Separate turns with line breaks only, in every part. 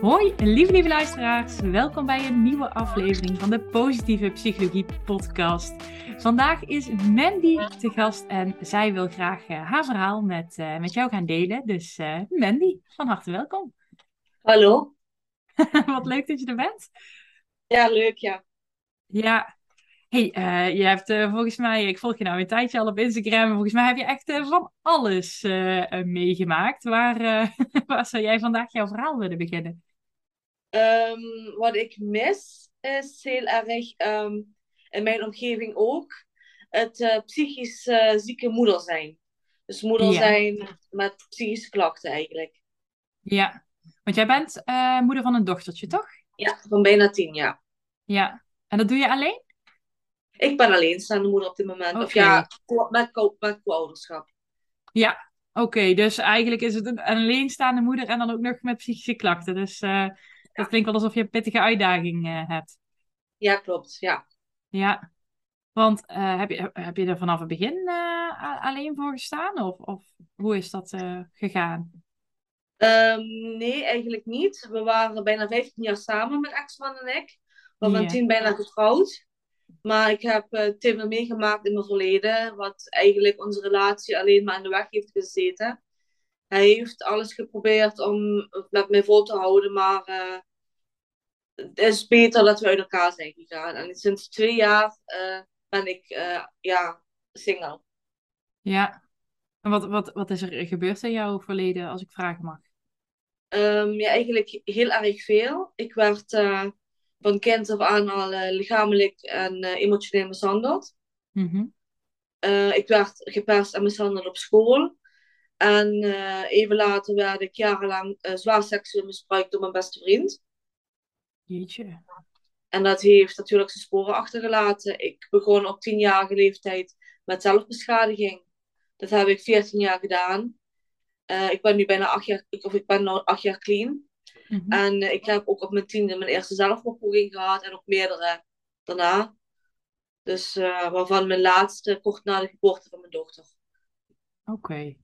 Hoi, lieve lieve luisteraars. Welkom bij een nieuwe aflevering van de Positieve Psychologie Podcast. Vandaag is Mandy te gast en zij wil graag uh, haar verhaal met, uh, met jou gaan delen. Dus uh, Mandy, van harte welkom.
Hallo.
Wat leuk dat je er bent.
Ja, leuk, ja.
Ja. Hey, je hebt volgens mij, ik volg je nou een tijdje al op Instagram, volgens mij heb je echt van alles meegemaakt. Waar, waar zou jij vandaag jouw verhaal willen beginnen?
Um, wat ik mis is heel erg um, in mijn omgeving ook het uh, psychisch uh, zieke moeder zijn. Dus moeder ja. zijn met psychische klachten eigenlijk.
Ja, want jij bent uh, moeder van een dochtertje, toch?
Ja, van bijna tien jaar.
Ja, en dat doe je alleen?
Ik ben alleenstaande moeder op dit moment. Okay. Of ja, met, met co-ouderschap.
Ja, oké. Okay. Dus eigenlijk is het een alleenstaande moeder en dan ook nog met psychische klachten. Dus dat klinkt wel alsof je een pittige uitdaging uh, hebt.
Ja, klopt. Ja.
Ja. Want uh, heb, je, heb je er vanaf het begin uh, alleen voor gestaan? Of, of hoe is dat gegaan?
Um, nee, eigenlijk niet. We waren bijna 15 jaar samen met ex-man en ik. We waren tien bijna getrouwd. Maar ik heb uh, te veel meegemaakt in mijn verleden, wat eigenlijk onze relatie alleen maar in de weg heeft gezeten. Hij heeft alles geprobeerd om met mij vol te houden, maar uh, het is beter dat we uit elkaar zijn gegaan. En sinds twee jaar uh, ben ik uh, ja, single.
Ja. En wat, wat, wat is er gebeurd in jouw verleden, als ik vragen mag?
Um, ja, eigenlijk heel erg veel. Ik werd van kind af aan al lichamelijk en emotioneel mishandeld.
Mm -hmm.
ik werd geperst en mishandeld op school. En even later werd ik jarenlang zwaar seksueel misbruikt door mijn beste vriend.
Jeetje.
En dat heeft natuurlijk zijn sporen achtergelaten. Ik begon op tienjarige leeftijd met zelfbeschadiging. Dat heb ik 14 jaar gedaan. Uh, ik ben nu bijna acht jaar, of ik ben nu acht jaar clean.
Mm -hmm.
En ik heb ook op mijn tiende mijn eerste zelfmoordpoging gehad en ook meerdere daarna. Dus waarvan mijn laatste kort na de geboorte van mijn dochter.
Oké. Okay.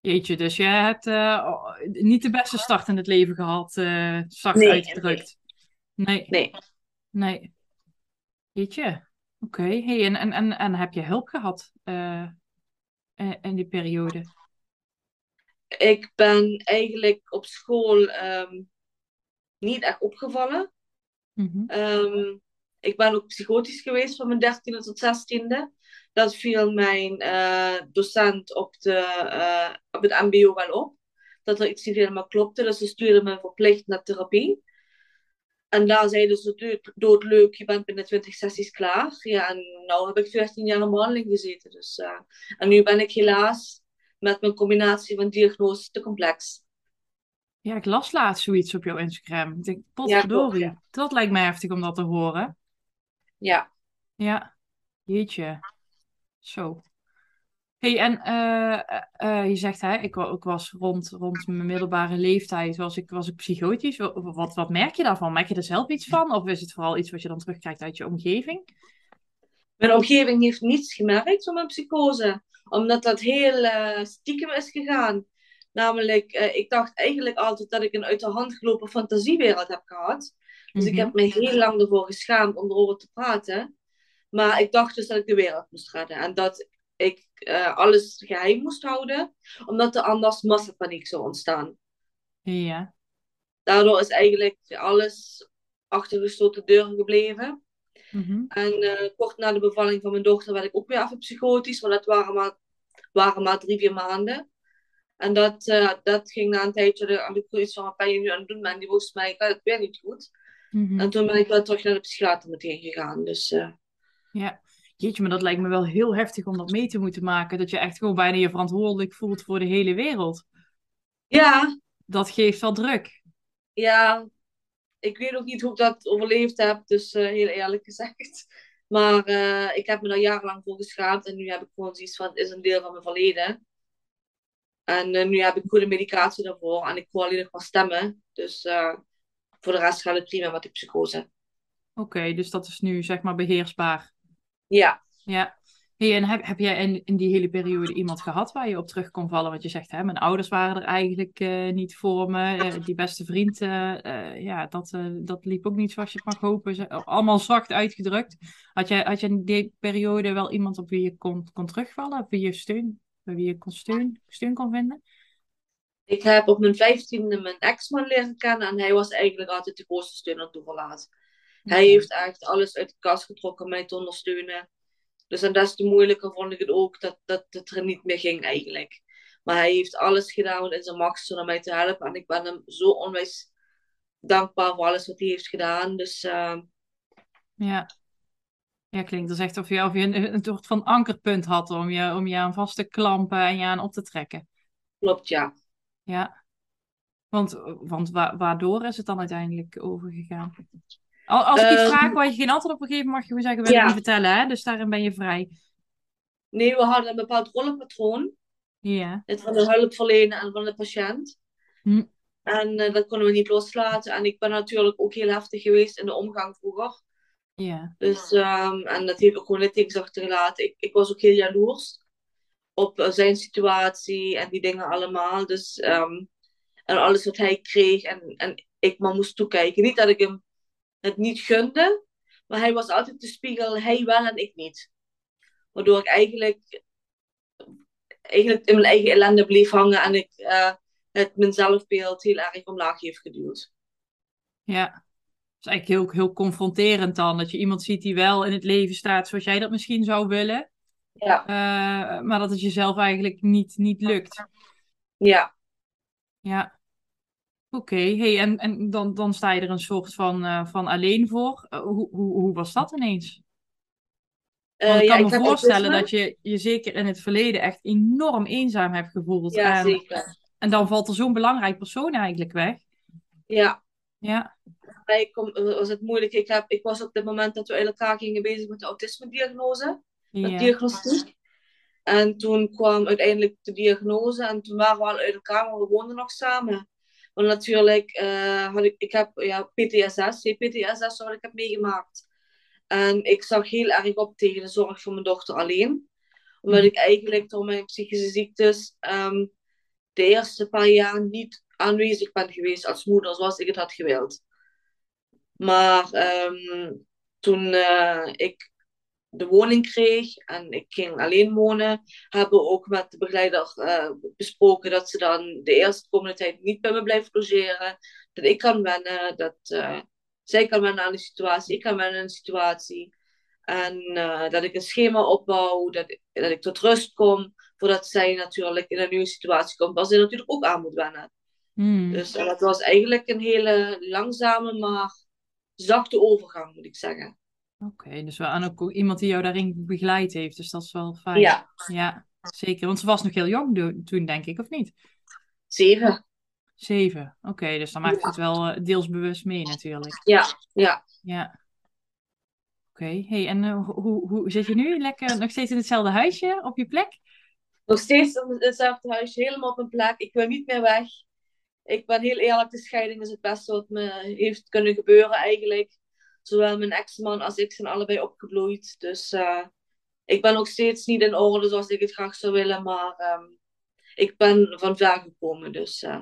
Jeetje, dus jij hebt niet de beste start in het leven gehad, zacht nee, uitgedrukt. Nee.
Nee.
Nee. Jeetje. Oké. Okay. Hey, en, en, en, en heb je hulp gehad uh, in die periode?
Ik ben eigenlijk op school um, niet echt opgevallen.
Mm -hmm.
um, ik ben ook psychotisch geweest van mijn dertiende tot zestiende dat viel mijn uh, docent op, de, uh, op het MBO wel op. Dat er iets niet helemaal klopte. Dus ze stuurde me verplicht naar therapie. En daar zeiden ze doodleuk, je bent binnen 20 sessies klaar. Ja, en nu heb ik 14 jaar in behandeling gezeten. Dus, uh, en nu ben ik helaas met mijn combinatie van diagnose te complex.
Ja, ik las laatst zoiets op jouw Instagram. Ik denk, potverdorie. Ja, dat lijkt mij heftig om dat te horen.
Ja.
Ja, jeetje. Zo. Hey, en uh, uh, je zegt, hè, ik, ik, was rond, rond mijn middelbare leeftijd, was ik, was ik psychotisch. Wat, wat merk je daarvan? Merk je er zelf iets van? Of is het vooral iets wat je dan terugkrijgt uit je omgeving?
Mijn omgeving heeft niets gemerkt van mijn psychose. Omdat dat heel uh, stiekem is gegaan. Namelijk, ik dacht eigenlijk altijd dat ik een uit de hand gelopen fantasiewereld heb gehad. Dus mm -hmm. ik heb me heel lang ervoor geschaamd om erover te praten. Maar ik dacht dus dat ik de wereld moest redden. En dat ik uh, alles geheim moest houden. Omdat er anders massapaniek zou ontstaan.
Ja.
Daardoor is eigenlijk alles achter gesloten deuren gebleven.
Mm -hmm.
En uh, kort na de bevalling van mijn dochter werd ik ook weer even psychotisch. Want het waren maar, waren maar drie, vier maanden. En dat, uh, dat ging na een tijdje, aan de iets van, wat ben je nu aan het doen? En die volgens mij, ik weet het weer niet goed.
Mm -hmm.
En toen ben ik wel terug naar de psychiater meteen gegaan. Dus... Uh,
ja, jeetje, maar dat lijkt me wel heel heftig om dat mee te moeten maken. Dat je echt gewoon bijna je verantwoordelijk voelt voor de hele wereld.
Ja.
Dat geeft wel druk.
Ja, ik weet ook niet hoe ik dat overleefd heb, dus uh, heel eerlijk gezegd. Maar eh, ik heb me daar jarenlang voor geschaamd. En nu heb ik gewoon zoiets van, het is een deel van mijn verleden. En eh, nu heb ik goede medicatie daarvoor. En ik hoor alleen nog maar stemmen. Dus voor de rest gaat het prima met die psychose.
Oké, dus dat is nu zeg maar beheersbaar.
Ja.
Ja. Hey, en heb, heb jij in, in die hele periode iemand gehad waar je op terug kon vallen? Want je zegt, hè, mijn ouders waren er eigenlijk uh, niet voor me. Uh, die beste vriend, uh, ja, dat, dat liep ook niet zoals je het mag hopen. Allemaal zacht uitgedrukt. Had jij, had je in die periode wel iemand op wie je kon, kon terugvallen? Op wie je steun, bij wie je kon steun, steun kon vinden?
Ik heb op mijn vijftiende mijn ex-man leren kennen en hij was eigenlijk altijd de grootste steun en toeverlaat. Hij heeft echt alles uit de kast getrokken om mij te ondersteunen. Dus en des te moeilijker vond ik het ook dat, dat het er niet meer ging eigenlijk. Maar hij heeft alles gedaan wat in zijn macht om mij te helpen. En ik ben hem zo onwijs dankbaar voor alles wat hij heeft gedaan. Dus uh...
ja. Ja, klinkt dus echt of je, of je een, een soort van ankerpunt had om je, om je aan vast te klampen en je aan op te trekken.
Klopt, ja.
Ja. Want, want wa waardoor is het dan uiteindelijk overgegaan? Als ik je uh, vraag waar je geen antwoord op geven, mag je gewoon zeggen, wil ja. niet vertellen, hè? Dus daarin ben je vrij.
Nee, we hadden een bepaald rollenpatroon.
Ja.
Het van de hulp verlenen en van de patiënt.
Hm.
En uh, dat konden we niet loslaten. En ik ben natuurlijk ook heel heftig geweest in de omgang vroeger.
Ja.
Dus, um, en dat heeft ook gewoon littekens achtergelaten. Ik, ik was ook heel jaloers op uh, zijn situatie en die dingen allemaal. Dus, um, en alles wat hij kreeg en, en ik maar moest toekijken. Niet dat ik hem het niet gunde. Maar hij was altijd de spiegel, hij wel en ik niet. Waardoor ik eigenlijk, eigenlijk in mijn eigen ellende bleef hangen en ik uh, het mijn zelfbeeld heel erg omlaag heeft geduwd.
Ja, dat is eigenlijk heel, heel confronterend dan. Dat je iemand ziet die wel in het leven staat zoals jij dat misschien zou willen.
Ja.
Uh, maar dat het jezelf eigenlijk niet, niet lukt.
Ja.
Ja. Oké, okay. hey, en, en dan, dan sta je er een soort van, uh, van alleen voor. Uh, hoe, hoe, hoe was dat ineens? Want ik kan ja, me voorstellen dat je je zeker in het verleden echt enorm eenzaam hebt gevoeld.
Ja,
en,
zeker.
En dan valt er zo'n belangrijk persoon eigenlijk weg.
Ja.
Ja.
Bij kom, was het moeilijk. Ik, heb, ik was op het moment dat we uit elkaar gingen bezig met de autisme-diagnose. Met
Ja.
diagnostiek. En toen kwam uiteindelijk de diagnose en toen waren we al uit elkaar, maar we woonden nog samen. Want natuurlijk eh, had ik, ik heb ja, PTSS, CPTSS, wat ik heb meegemaakt. En ik zag heel erg op tegen de zorg voor mijn dochter alleen. Omdat ik eigenlijk door mijn psychische ziektes ehm, de eerste paar jaar niet aanwezig ben geweest als moeder zoals ik het had gewild. Maar ehm, toen eh, ik de woning kreeg en ik ging alleen wonen, hebben we ook met de begeleider uh, besproken dat ze dan de eerste komende tijd niet bij me blijft logeren. Dat ik kan wennen, dat uh, zij kan wennen aan de situatie, ik kan wennen aan de situatie. En uh, dat ik een schema opbouw, dat, dat ik tot rust kom, voordat zij natuurlijk in een nieuwe situatie komt, waar ze natuurlijk ook aan moet wennen.
Hmm.
Dus dat was eigenlijk een hele langzame, maar zachte overgang, moet ik zeggen.
Oké, okay, dus wel aan ook iemand die jou daarin begeleid heeft. Dus dat is wel fijn.
Ja.
Ja, zeker. Want ze was nog heel jong toen, denk ik, of niet?
Zeven.
Zeven, oké. Okay, dus dan maakt ja. het wel uh, deels bewust mee natuurlijk.
Ja, ja.
Ja. Oké, okay. hey, en uh, hoe, hoe zit je nu? Lekker nog steeds in hetzelfde huisje, op je plek?
Nog steeds in hetzelfde huisje, helemaal op mijn plek. Ik wil niet meer weg. Ik ben heel eerlijk, de scheiding is het beste wat me heeft kunnen gebeuren eigenlijk zowel mijn ex-man als ik zijn allebei opgebloeid. Dus uh, ik ben nog steeds niet in orde zoals ik het graag zou willen, maar um, ik ben van ver gekomen. Dus uh,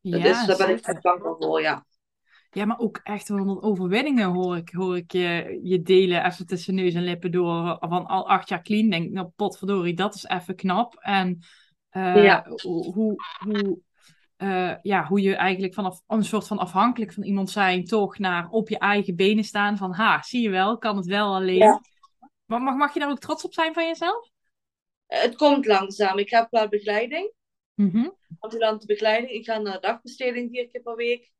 dat
ja,
is, daar ben ik echt dankbaar voor, ja.
Ja, maar ook echt wel overwinningen hoor ik, hoor ik je, je delen even tussen neus en lippen door. Van al acht jaar clean, denk ik, nou potverdorie, dat is even knap. En uh,
ja.
hoe, hoe, uh, ja, hoe je eigenlijk vanaf een soort van afhankelijk van iemand zijn, toch naar op je eigen benen staan. Van ha, zie je wel, kan het wel alleen.
Ja.
Maar mag, mag je daar ook trots op zijn van jezelf?
Het komt langzaam. Ik heb wel begeleiding.
Mm -hmm.
Ambulante begeleiding. Ik ga naar dagbesteding vier keer per week.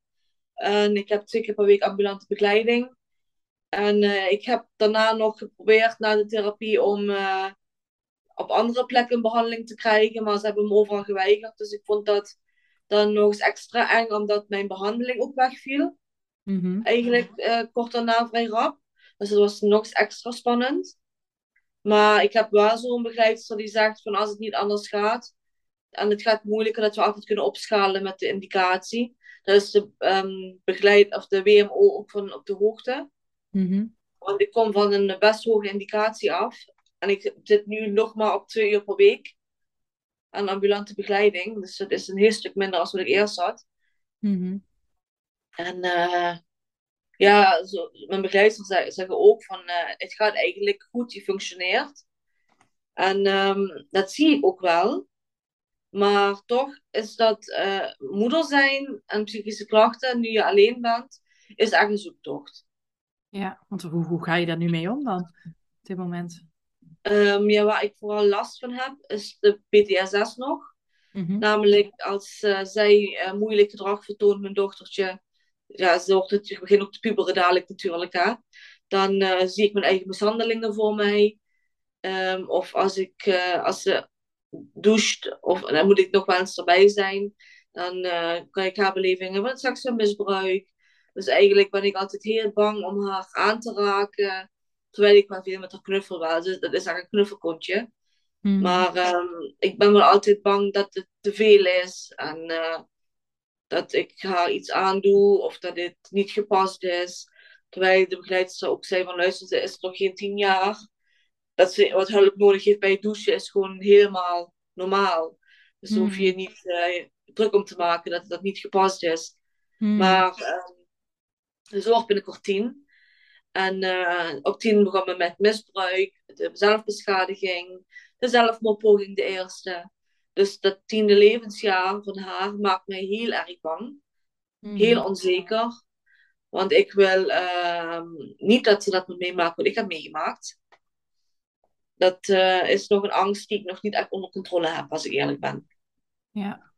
En ik heb twee keer per week ambulante begeleiding. En uh, ik heb daarna nog geprobeerd na de therapie om uh, op andere plekken een behandeling te krijgen. Maar ze hebben me overal geweigerd. Dus ik vond dat dan nog eens extra eng, omdat mijn behandeling ook wegviel.
Mm -hmm.
Eigenlijk uh, kort daarna vrij rap. Dus dat was nog eens extra spannend. Maar ik heb wel zo'n begeleidster die zegt van als het niet anders gaat, en het gaat moeilijker, dat we altijd kunnen opschalen met de indicatie. Dan is de, um, begeleid, of de WMO ook van op de hoogte.
Mhm.
Want ik kom van een best hoge indicatie af. En ik zit nu nog maar op twee uur per week aan ambulante begeleiding. Dus dat is een heel stuk minder als wat ik eerst had.
Mhm.
En uh, ja, zo, mijn begeleiders zeggen ook van uh, het gaat eigenlijk goed, je functioneert. En um, dat zie ik ook wel. Maar toch is dat uh, moeder zijn en psychische klachten, nu je alleen bent, is echt een zoektocht.
Ja, want hoe, hoe ga je daar nu mee om dan, op dit moment?
Um, ja, waar ik vooral last van heb, is de PTSS nog.
Mhm.
Namelijk als uh, zij uh, moeilijk gedrag vertoont, mijn dochtertje, ja, ze het, begint ook te puberen dadelijk natuurlijk, hè. Dan uh, zie ik mijn eigen mishandelingen voor mij. Um, of als, ik, als ze doucht, of dan moet ik nog wel eens erbij zijn, dan kan ik haar belevingen van seksueel misbruik. Dus eigenlijk ben ik altijd heel bang om haar aan te raken. Terwijl ik maar veel met haar knuffel wel. Dus dat is eigenlijk een knuffelkontje.
Mhm.
Maar um, ik ben wel altijd bang dat het te veel is. En uh, dat ik haar iets aandoe. Of dat het niet gepast is. Terwijl de begeleidster ook zei van luister, ze is nog geen tien jaar. Dat ze wat hulp nodig heeft bij het douchen is gewoon helemaal normaal. Dus mm. hoef je niet uh, druk om te maken dat dat niet gepast is.
Mm.
Maar um, de zorg binnenkort tien. En uh, op tien begonnen we met misbruik, de zelfbeschadiging, de zelfmoordpoging de eerste. Dus dat tiende levensjaar van haar maakt mij heel erg bang.
Mm.
Heel onzeker. Want ik wil uh, niet dat ze dat moet meemaken wat ik heb meegemaakt. Dat uh, is nog een angst die ik nog niet echt onder controle heb, als ik eerlijk ben.
Ja,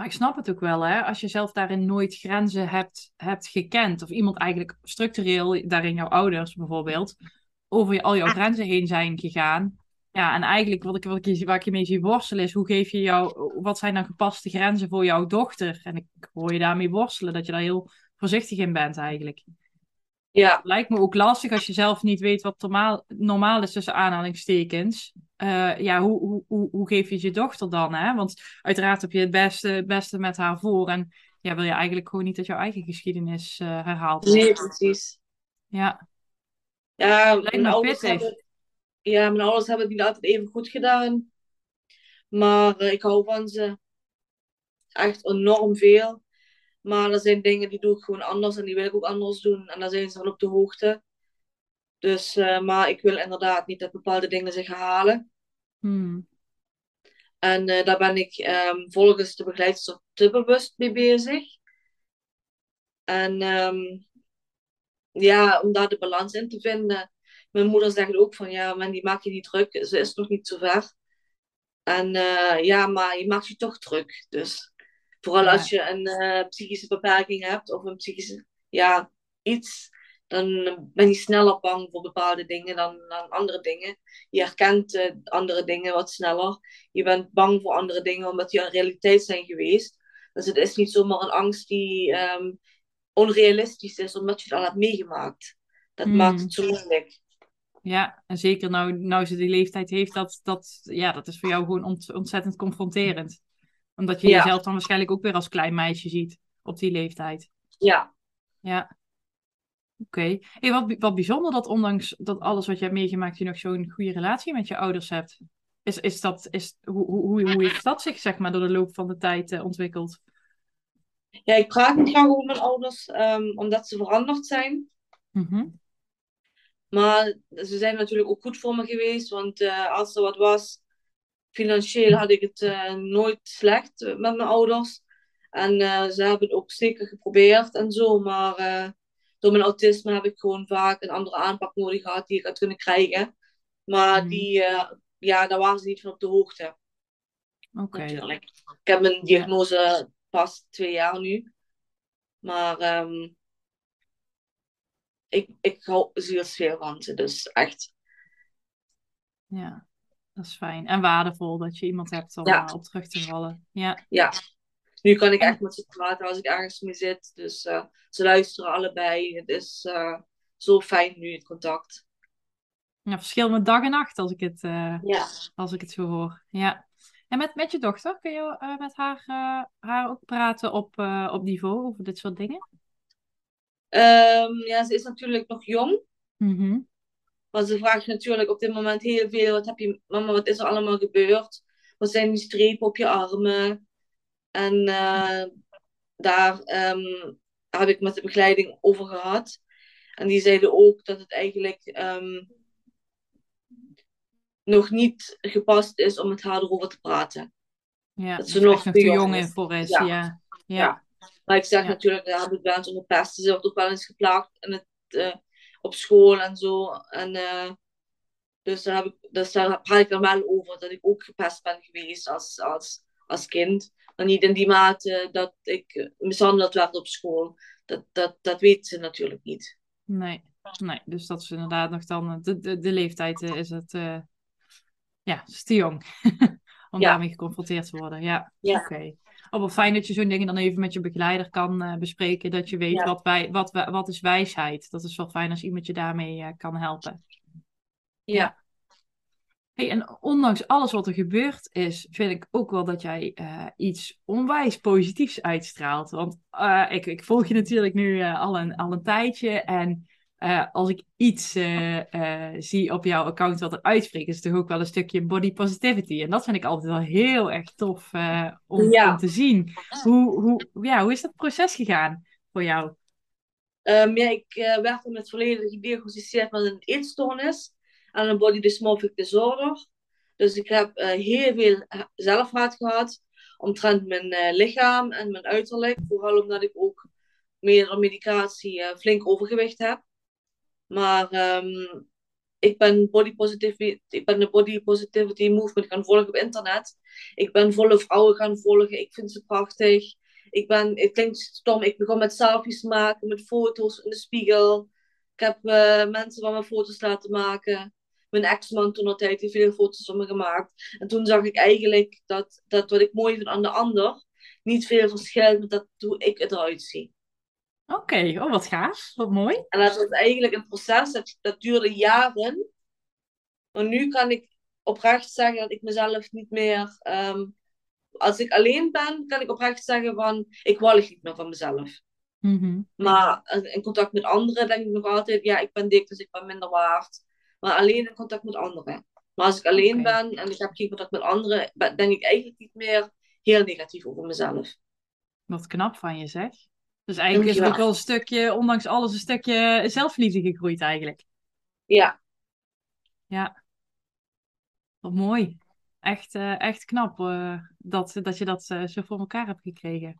maar ik snap het ook wel, hè. Als je zelf daarin nooit grenzen hebt, hebt gekend. Of iemand eigenlijk structureel, daarin jouw ouders bijvoorbeeld, over je, al jouw grenzen heen zijn gegaan. Ja, en eigenlijk wat ik, wat ik, waar ik je mee zie worstelen is, hoe geef je jou, wat zijn dan gepaste grenzen voor jouw dochter? En ik hoor je daarmee worstelen, dat je daar heel voorzichtig in bent eigenlijk.
Ja.
Lijkt me ook lastig als je zelf niet weet wat normaal, normaal is tussen aanhalingstekens. Uh, ja, hoe, hoe, hoe, hoe geef je je dochter dan? Hè? Want uiteraard heb je het beste, beste met haar voor. En ja, wil je eigenlijk gewoon niet dat jouw eigen geschiedenis uh, herhaald wordt.
Nee, precies.
Ja.
Ja,
Lijkt
mijn ouders, hebben, ja, mijn ouders hebben het niet altijd even goed gedaan. Maar uh, ik hou van ze. Echt enorm veel. Maar er zijn dingen die doe ik gewoon anders en die wil ik ook anders doen. En daar zijn ze van op de hoogte. Dus, uh, maar ik wil inderdaad niet dat bepaalde dingen zich herhalen.
Hmm.
En uh, daar ben ik um, volgens de begeleidster te bewust mee bezig. En um, ja, om daar de balans in te vinden. Mijn moeder zegt ook van ja, man, die maak je niet druk. Ze is nog niet zo ver. En uh, ja, maar je maakt je toch druk. Dus vooral
Ja.
als je een uh, psychische beperking hebt of een psychische, ja, iets, dan ben je sneller bang voor bepaalde dingen dan, dan andere dingen. Je herkent uh, andere dingen wat sneller. Je bent bang voor andere dingen omdat die een realiteit zijn geweest. Dus het is niet zomaar een angst die um, onrealistisch is omdat je het al hebt meegemaakt. Dat
Hmm.
maakt het zo moeilijk.
Ja, en zeker nou, nou ze die leeftijd heeft, dat, dat, ja, dat is voor jou gewoon ont, ontzettend confronterend. Omdat je
Ja.
jezelf dan waarschijnlijk ook weer als klein meisje ziet op die leeftijd.
Ja,
Ja. Oké. Hey, wat, wat bijzonder dat ondanks dat alles wat je hebt meegemaakt, je nog zo'n goede relatie met je ouders hebt. Is, is dat, is, hoe, hoe, hoe heeft dat zich zeg maar, door de loop van de tijd eh, ontwikkeld?
ja ik praat niet graag over mijn ouders um, omdat ze veranderd zijn.
Mhm.
Maar ze zijn natuurlijk ook goed voor me geweest. Want uh, als er wat was, financieel had ik het uh, nooit slecht met mijn ouders. En uh, ze hebben het ook zeker geprobeerd en zo. Maar door mijn autisme heb ik gewoon vaak een andere aanpak nodig gehad die ik had kunnen krijgen. Maar
Mhm.
die, ja, daar waren ze niet van op de hoogte.
Oké.
Natuurlijk. Ik heb mijn diagnose pas twee jaar nu. Maar um, ik, ik hou zielsveel van ze. Dus echt.
Ja, dat is fijn. En waardevol dat je iemand hebt om
Ja.
uh, op terug te vallen. Ja.
Ja. Nu kan ik echt met ze praten als ik ergens mee zit. Dus uh, ze luisteren allebei. Het is, uh, zo fijn nu het contact.
Ja, verschil met dag en nacht als ik het, eh,
Ja.
als ik het zo hoor. Ja. En met, met je dochter, kun je eh, met haar, eh, haar ook praten op, eh, op niveau over dit soort dingen?
Ehm, ja, ze is natuurlijk nog jong.
Mhm.
Maar ze vraagt natuurlijk op dit moment heel veel. Wat heb je, mama, wat is er allemaal gebeurd? Wat zijn die strepen op je armen? En eh, daar ehm, heb ik met de begeleiding over gehad. En die zeiden ook dat het eigenlijk ehm, nog niet gepast is om met haar erover te praten.
Ja,
Dat ze nog te jong is.
voor is.
Ja.
Ja.
Maar ik zeg natuurlijk, daar heb ik wel eens onder pesten. Ze wordt ook wel eens geplaagd in het, eh, op school en zo. En, eh, dus, daar heb ik, dus daar praat ik dan wel over dat ik ook gepest ben geweest als, als, als kind. Maar niet in die mate dat ik eh, mishandeld werd op school. Dat, dat, dat weet ze natuurlijk niet.
Nee. nee, dus dat is inderdaad nog dan... De, de, de leeftijd eh, is het... eh, ja, is te jong. Om
Ja.
daarmee geconfronteerd te worden. Ja,
Ja.
oké. Oh, wel fijn dat je zo'n dingen dan even met je begeleider kan eh, bespreken. Dat je weet
Ja.
wat, wij, wat, wat is wijsheid. Dat is wel fijn als iemand je daarmee eh, kan helpen.
Ja.
Hey, en ondanks alles wat er gebeurd is, vind ik ook wel dat jij eh, iets onwijs positiefs uitstraalt. Want ik, ik volg je natuurlijk nu al, een, al een tijdje. En eh, als ik iets eh, eh, zie op jouw account wat er uitspreekt, is het toch ook wel een stukje body positivity. En dat vind ik altijd wel heel erg tof eh, om,
Ja.
om te zien. Hoe, hoe, ja, hoe is dat proces gegaan voor jou?
Ehm, ja, ik eh, werd in het verleden gediagnosticeerd met een eetstoornis en een body dysmorphic disorder. Dus ik heb eh, heel veel zelfhaat gehad omtrent mijn lichaam en mijn uiterlijk. Vooral omdat ik ook meer medicatie eh, flink overgewicht heb. Maar ehm, ik ben body ik ben de body positivity movement gaan volgen op internet. Ik ben volle vrouwen gaan volgen. Ik vind ze prachtig. Ik ben, het klinkt stom, ik begon met selfies maken, met foto's in de spiegel. Ik heb eh, mensen van mijn foto's laten maken. Mijn ex-man toen altijd heeft veel foto's van me gemaakt. En toen zag ik eigenlijk dat, dat wat ik mooi vind aan de ander niet veel verschilt met dat, hoe ik eruit zie.
Oké, oh wat gaaf, wat mooi.
En dat was eigenlijk een proces, dat, dat duurde jaren. Maar nu kan ik oprecht zeggen dat ik mezelf niet meer... ehm, als ik alleen ben, kan ik oprecht zeggen van... Ik walg niet meer van mezelf.
Mhm.
Maar in contact met anderen denk ik nog altijd... Ja, ik ben dik, dus ik ben minder waard. Maar alleen in contact met anderen. Maar als ik alleen ben en ik heb geen contact met anderen... denk ik eigenlijk niet meer heel negatief over mezelf.
Wat knap van je zeg. Dus eigenlijk is het ook wel een stukje, ondanks alles, een stukje zelfliefde gegroeid eigenlijk.
Ja,
Ja. Wat mooi. Echt, eh, echt knap eh, dat, dat je dat eh, zo voor elkaar hebt gekregen.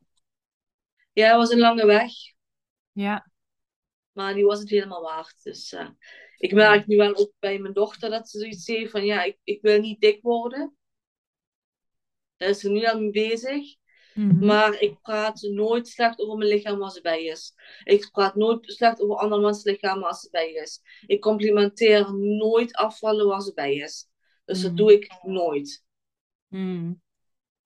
ja het was een lange weg.
Ja,
Maar die was het helemaal waard. Dus ik merk nu wel ook bij mijn dochter dat ze zoiets heeft van ja, ik, ik wil niet dik worden. Daar is ze nu al mee bezig.
Mhm.
Maar ik praat nooit slecht over mijn lichaam als ze bij is. Ik praat nooit slecht over andermans lichaam als ze bij is. Ik complimenteer nooit afvallen waar ze bij is. Dus dat
Mhm.
doe ik nooit.
Mhm.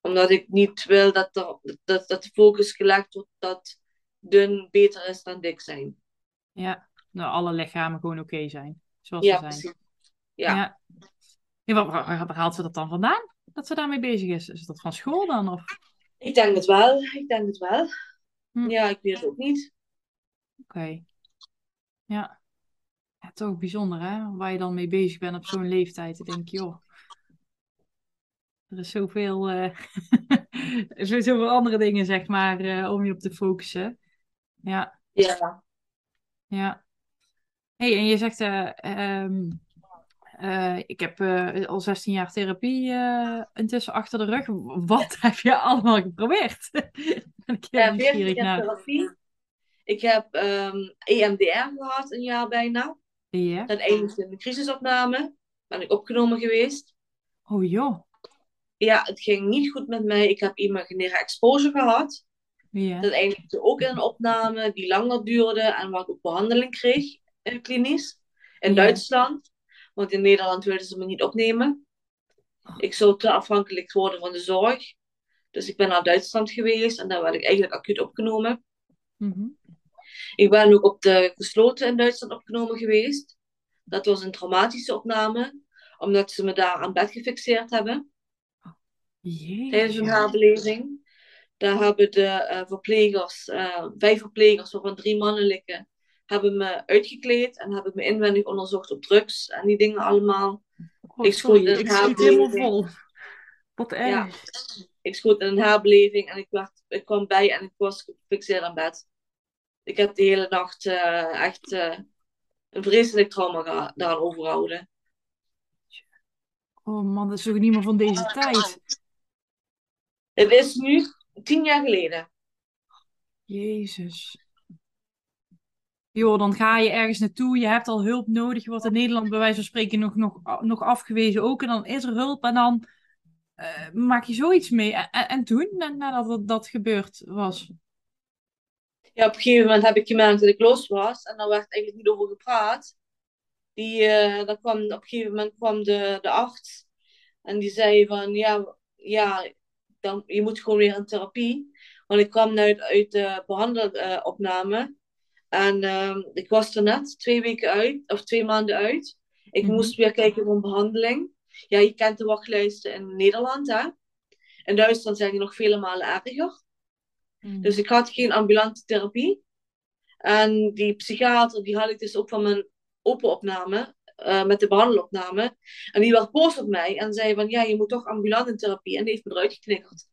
Omdat ik niet wil dat, er, dat, dat de focus gelegd wordt dat dun beter is dan dik zijn.
Ja, nou, alle lichamen gewoon oké zijn. Zoals
Ja,
ze zijn.
precies. Ja.
Ja. Ja, waar, waar, waar haalt ze dat dan vandaan? Dat ze daarmee bezig is? Is dat van school dan? Of?
Ik denk het wel. Ik denk het wel.
Hm.
Ja, ik weet het ook niet.
Oké. Ja. ja. Toch bijzonder, hè? Waar je dan mee bezig bent op zo'n leeftijd. Dan denk je, joh. Er is zoveel, zijn zoveel andere dingen, zeg maar, eh, om je op te focussen. Ja,
Ja.
ja. hey, en je zegt, eh, ehm, eh, ik heb eh, al 16 jaar therapie eh, intussen achter de rug. Wat heb je allemaal geprobeerd? Ik
Ja, 14
nieuwsgierig
jaar therapie. Ik heb EMDR gehad een jaar bijna.
Ja.
Dat eindigde in de crisisopname. Ben ik opgenomen geweest.
Oh joh.
Ja, het ging niet goed met mij. Ik heb imaginaire exposure gehad.
Ja.
Dat eindigde ook in een opname die langer duurde en waar ik ook behandeling kreeg in klinisch. In
Ja.
Duitsland. Want in Nederland wilden ze me niet opnemen. Ik zou te afhankelijk worden van de zorg. Dus ik ben naar Duitsland geweest en daar werd ik eigenlijk acuut opgenomen.
Mhm.
Ik ben ook op de gesloten in Duitsland opgenomen geweest. Dat was een traumatische opname, omdat ze me daar aan bed gefixeerd hebben. Tijdens een haarbeleving. Daar hebben de eh, verplegers, eh, vijf verplegers, waarvan drie mannelijke, hebben me uitgekleed en hebben me inwendig onderzocht op drugs en die dingen allemaal. Ik schoot in
ik
haar
zit helemaal
beleving.
vol. Wat erg.
Ja. Ik schoot in een haarbeleving en ik, werd, ik kwam bij en ik was gefixeerd aan bed. Ik heb de hele nacht eh, echt eh, een vreselijk trauma daaraan overgehouden.
Oh man, dat is ook niet meer van deze tijd.
Het is nu tien jaar geleden.
Jezus. Joh, dan ga je ergens naartoe, je hebt al hulp nodig, je wordt in Nederland bij wijze van spreken nog, nog, nog afgewezen ook. En dan is er hulp en dan eh, maak je zoiets mee. En, en, en toen, na- nadat dat, dat gebeurd was?
Ja, op een gegeven moment heb ik gemerkt dat ik los was en daar werd eigenlijk niet over gepraat. Die, eh daar kwam, op een gegeven moment kwam de, de arts en die zei van ja, ja dan, je moet gewoon weer in therapie. Want ik kwam uit, uit de behandelopname en ehm, ik was er net twee weken uit, of twee maanden uit. Ik
Mhm.
moest weer kijken voor een behandeling. Ja, je kent de wachtlijsten in Nederland, hè? In Duitsland zijn die nog vele malen erger. Dus ik had geen ambulante therapie. En die psychiater, die had ik dus ook van mijn open opname, eh, met de behandelopname. En die werd boos op mij en zei van, ja, je moet toch ambulante therapie. En die heeft me eruit geknikkerd.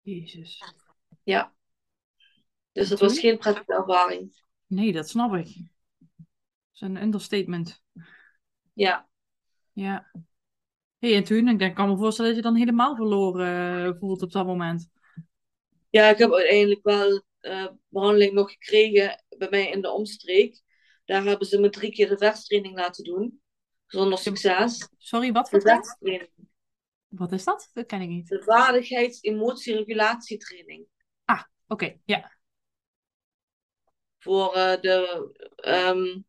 Jezus.
Ja. Dus dat was geen prettige ervaring.
Nee, dat snap ik. Dat is een understatement.
Ja.
Ja. Hey, en toen, ik kan me voorstellen dat je dan helemaal verloren eh, voelt op dat moment.
Ja, ik heb uiteindelijk wel eh, behandeling nog gekregen bij mij in de omstreek. Daar hebben ze me drie keer de verstraining laten doen. Zonder succes.
Sorry, wat voor training?
verstraining.
Wat is dat? Dat ken ik niet.
De vaardigheids-emotieregulatietraining.
Oké, ja.
Voor eh, de, ehm,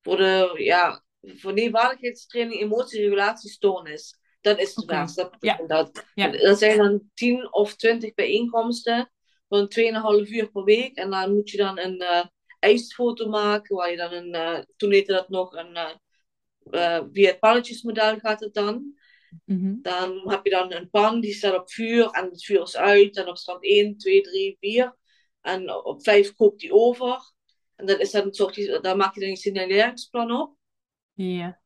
voor de, ja, voor die vaardigheidstraining emotieregulatiestoornis. Dat is het
Oké,
vers. Dat
ja,
dat.
ja.
Dat zijn dan 10 of 20 bijeenkomsten van 2,5 uur per week. En dan moet je dan een eh ijsfoto maken, waar je dan een, eh, toen heette dat nog een, eh, via het pannetjesmodel gaat het dan.
Mhm.
Dan heb je dan een pan die staat op vuur en het vuur is uit. En op stand 1, 2, 3, 4. En op 5 kookt die over. En dan is dat een soort, daar maak je dan een signaleringsplan op.
Ja.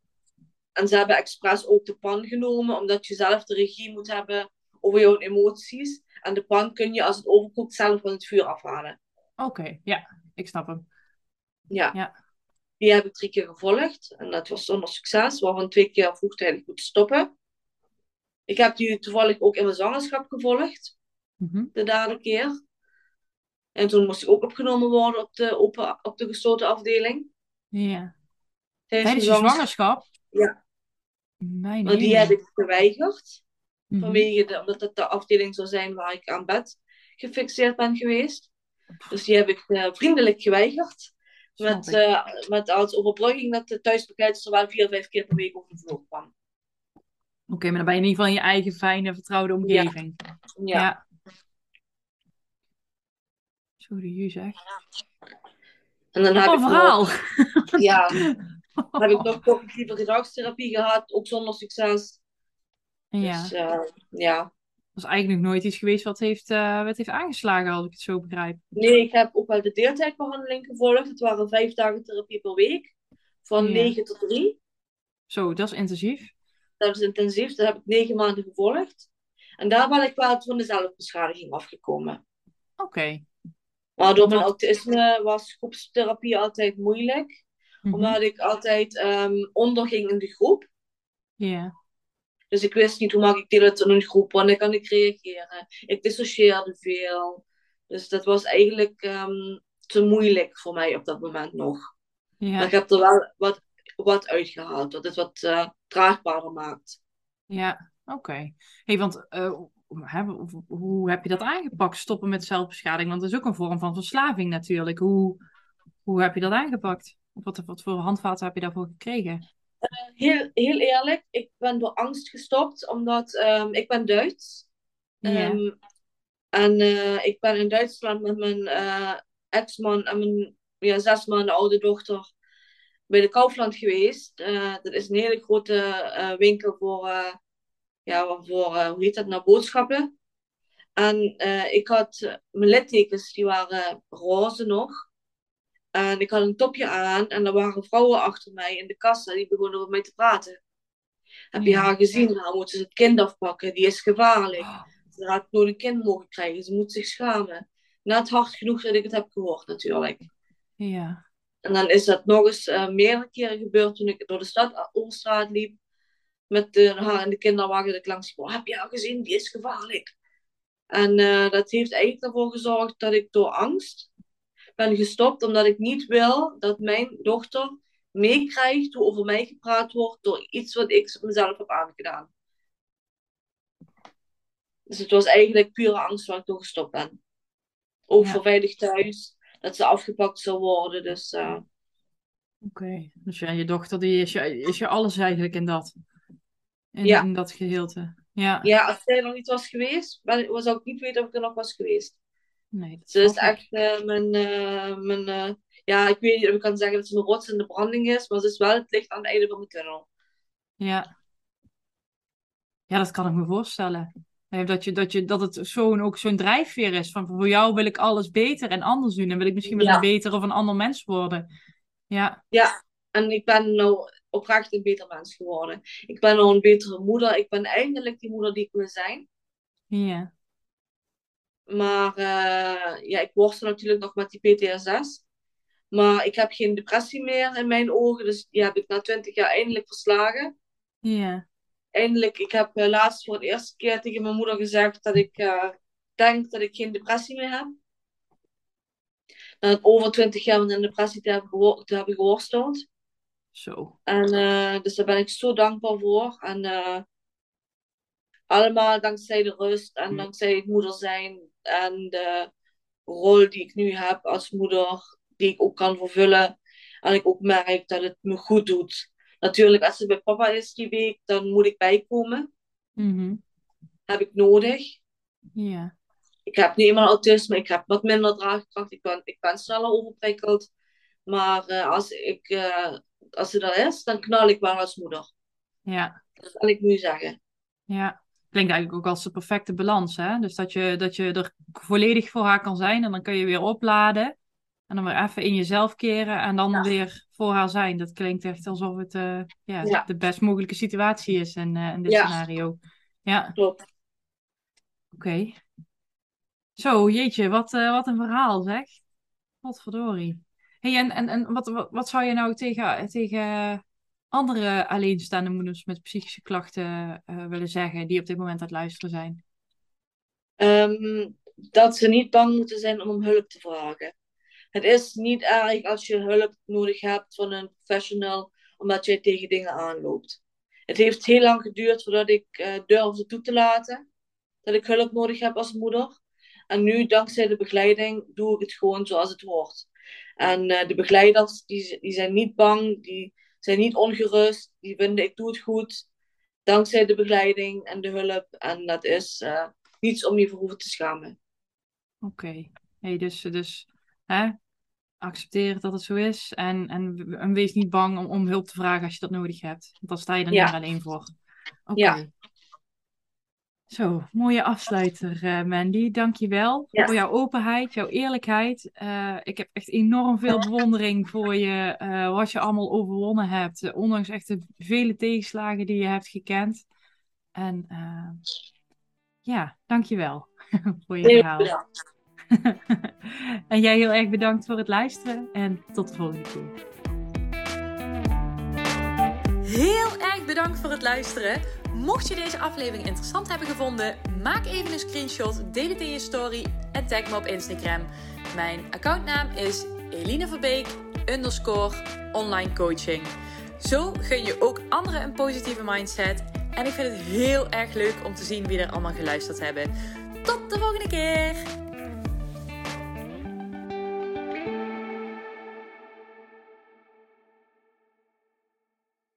En ze hebben expres ook de pan genomen, omdat je zelf de regie moet hebben over jouw emoties. En de pan kun je, als het overkookt, zelf van het vuur afhalen.
Oké, ja. Ik snap hem.
Ja.
Ja.
Die heb ik drie keer gevolgd. En dat was zonder succes, waarvan twee keer vroegtijdig moeten stoppen. Ik heb die toevallig ook in mijn zwangerschap gevolgd.
Mhm.
de derde keer. En toen moest ik ook opgenomen worden op de, open, op de gesloten afdeling.
Ja.
Tijdens
Tijdens je
zwangerschap. Ja.
Mijn
Maar die heb ik geweigerd.
Mhm.
Vanwege de, omdat het de afdeling zou zijn waar ik aan bed gefixeerd ben geweest. Dus die heb ik eh, vriendelijk geweigerd. Met, eh, met als overbrugging dat de thuisbegeleidster wel vier, vijf keer per week over de vloer kwam.
Oké, maar dan ben je in ieder geval in je eigen fijne, vertrouwde omgeving.
Ja.
Ja. De ju zeg.
En dan heb ik
een
nog-
verhaal.
ja, heb ik nog cognitieve gedragstherapie gehad, ook zonder succes.
Ja,
Dus eh, ja.
dat is eigenlijk nog nooit iets geweest wat heeft, eh, wat heeft aangeslagen, als ik het zo begrijp.
Nee, ik heb ook wel de deeltijdbehandeling gevolgd. Het waren vijf dagen therapie per week. Van
Ja.
9 tot 3.
Zo, dat is intensief.
Dat is intensief. Dat heb ik negen maanden gevolgd. En daar ben ik wel van de zelfbeschadiging afgekomen.
Oké.
Door mijn autisme was groepstherapie altijd moeilijk.
Mhm.
Omdat ik altijd ehm, onderging in de groep.
Ja.
Dus ik wist niet hoe maak ik deel uit in een groep, wanneer kan ik reageren. Ik dissocieerde veel. Dus dat was eigenlijk ehm, te moeilijk voor mij op dat moment nog. Maar
Ja.
ik heb er wel wat, wat uitgehaald, dat het wat eh, draagbaarder maakt.
Ja. Oké. Hey, want eh, hè, hoe- hoe heb je dat aangepakt? Stoppen met zelfbeschadiging? Want dat is ook een vorm van verslaving natuurlijk. Hoe, hoe heb je dat aangepakt? Of wat, wat voor handvaten heb je daarvoor gekregen?
Heel, heel eerlijk, ik ben door angst gestopt, omdat ehm, ik ben Duits. Ehm, En ik ben in Duitsland met mijn ex-man en mijn ja, zes maanden oude dochter bij de Kaufland geweest. dat is een hele grote winkel voor, ja, voor hoe heet dat nou, boodschappen. En ik had mijn littekens, die waren roze nog. En ik had een topje aan en er waren vrouwen achter mij in de kassa die begonnen met mij te praten. Heb je haar gezien? Nou moeten ze het kind afpakken, die is gevaarlijk. Oh. Ze had nooit een kind mogen krijgen, ze moet zich schamen. Net hard genoeg dat ik het heb gehoord natuurlijk.
Ja.
En dan is dat nog eens uh, meerdere keren gebeurd toen ik door de stad Overstraat liep. Met de, haar en de kinderwagen dat ik langs. Oh, heb je haar gezien? Die is gevaarlijk. En uh, dat heeft eigenlijk ervoor gezorgd dat ik door angst ben gestopt omdat ik niet wil dat mijn dochter meekrijgt hoe over mij gepraat wordt door iets wat ik mezelf heb aangedaan. Dus het was eigenlijk pure angst waar ik door gestopt ben. Ook ja. voor veilig thuis, dat ze afgepakt zou worden. Dus, uh...
Oké, dus ja, je dochter die is, je, is je alles eigenlijk in dat, in, ja. in dat gedeelte. Ja.
ja, als zij er nog niet was geweest, zou ik niet weten of ik er nog was geweest.
Nee,
ze is echt uh, mijn, uh, mijn uh, ja, ik weet niet of ik kan zeggen dat ze een rots in de branding is, maar ze is wel het licht aan het einde van de tunnel.
Ja. Ja, dat kan ik me voorstellen. Dat, je, dat, je, dat het zo'n, ook zo'n drijfveer is. Van voor jou wil ik alles beter en anders doen. En wil ik misschien wel een beter of een ander mens worden. Ja.
Ja, en ik ben nou oprecht een beter mens geworden. Ik ben nou een betere moeder. Ik ben eindelijk die moeder die ik wil zijn.
Ja.
Maar uh, ja, ik worstel natuurlijk nog met die PTSS. Maar ik heb geen depressie meer in mijn ogen. Dus die heb ik na twintig jaar eindelijk verslagen.
Ja.
Eindelijk, ik heb uh, laatst voor de eerste keer tegen mijn moeder gezegd dat ik uh, denk dat ik geen depressie meer heb. Na over twintig jaar met een depressie te hebben, te hebben geworsteld.
Zo.
En dus daar ben ik zo dankbaar voor. En allemaal dankzij de rust en dankzij het moeder zijn en de rol die ik nu heb als moeder, die ik ook kan vervullen. En ik ook merk dat het me goed doet. Natuurlijk, als ze bij papa is die week, dan moet ik bijkomen.
Mm
Heb ik nodig.
Ja.
Ik heb niet eenmaal autisme, ik heb wat minder draagkracht, ik ben, ik ben sneller overprikkeld. Maar uh, als, ik, uh, als ze er is, dan knal ik wel als moeder.
Ja.
Dat kan ik nu zeggen.
Ja klinkt eigenlijk ook als de perfecte balans. Hè? Dus dat je, dat je er volledig voor haar kan zijn en dan kun je weer opladen. En dan weer even in jezelf keren en dan weer voor haar zijn. Dat klinkt echt alsof het uh, ja, de best mogelijke situatie is in, uh, in dit scenario. Ja,
klopt.
Oké. Zo, jeetje, wat, uh, wat een verhaal zeg. Wat verdorie. En en, wat, wat, wat zou je nou tegen, tegen andere alleenstaande moeders met psychische klachten uh, willen zeggen die op dit moment aan het luisteren zijn?
Um, dat ze niet bang moeten zijn om hulp te vragen. Het is niet erg als je hulp nodig hebt van een professional, omdat je tegen dingen aanloopt. Het heeft heel lang geduurd voordat ik uh, durfde toe te laten dat ik hulp nodig heb als moeder. En nu, dankzij de begeleiding, doe ik het gewoon zoals het hoort. En uh, de begeleiders, die, die zijn niet bang, die zijn niet ongerust. Die vinden ik doe het goed. Dankzij de begeleiding en de hulp. En dat is uh, niets om je voor hoeven te schamen.
Oké. Okay. Hey, dus dus hè? accepteer dat het zo is. En, en, en wees niet bang om, om hulp te vragen als je dat nodig hebt. Want dan sta je er niet alleen voor. Oké. Ja. Zo, mooie afsluiter, uh, Mandy. Dank je wel voor jouw openheid, jouw eerlijkheid. Uh, ik heb echt enorm veel bewondering voor je, uh, wat je allemaal overwonnen hebt. ondanks echt de vele tegenslagen die je hebt gekend. En ja, dank je wel voor je verhaal. en jij heel erg bedankt voor het luisteren en tot de volgende keer.
Heel erg bedankt voor het luisteren. Mocht je deze aflevering interessant hebben gevonden, maak even een screenshot, deel het in je story en tag me op Instagram. Mijn accountnaam is Eline Verbeek underscore online coaching. Zo gun je ook anderen een positieve mindset. En ik vind het heel erg leuk om te zien wie er allemaal geluisterd hebben. Tot de volgende keer!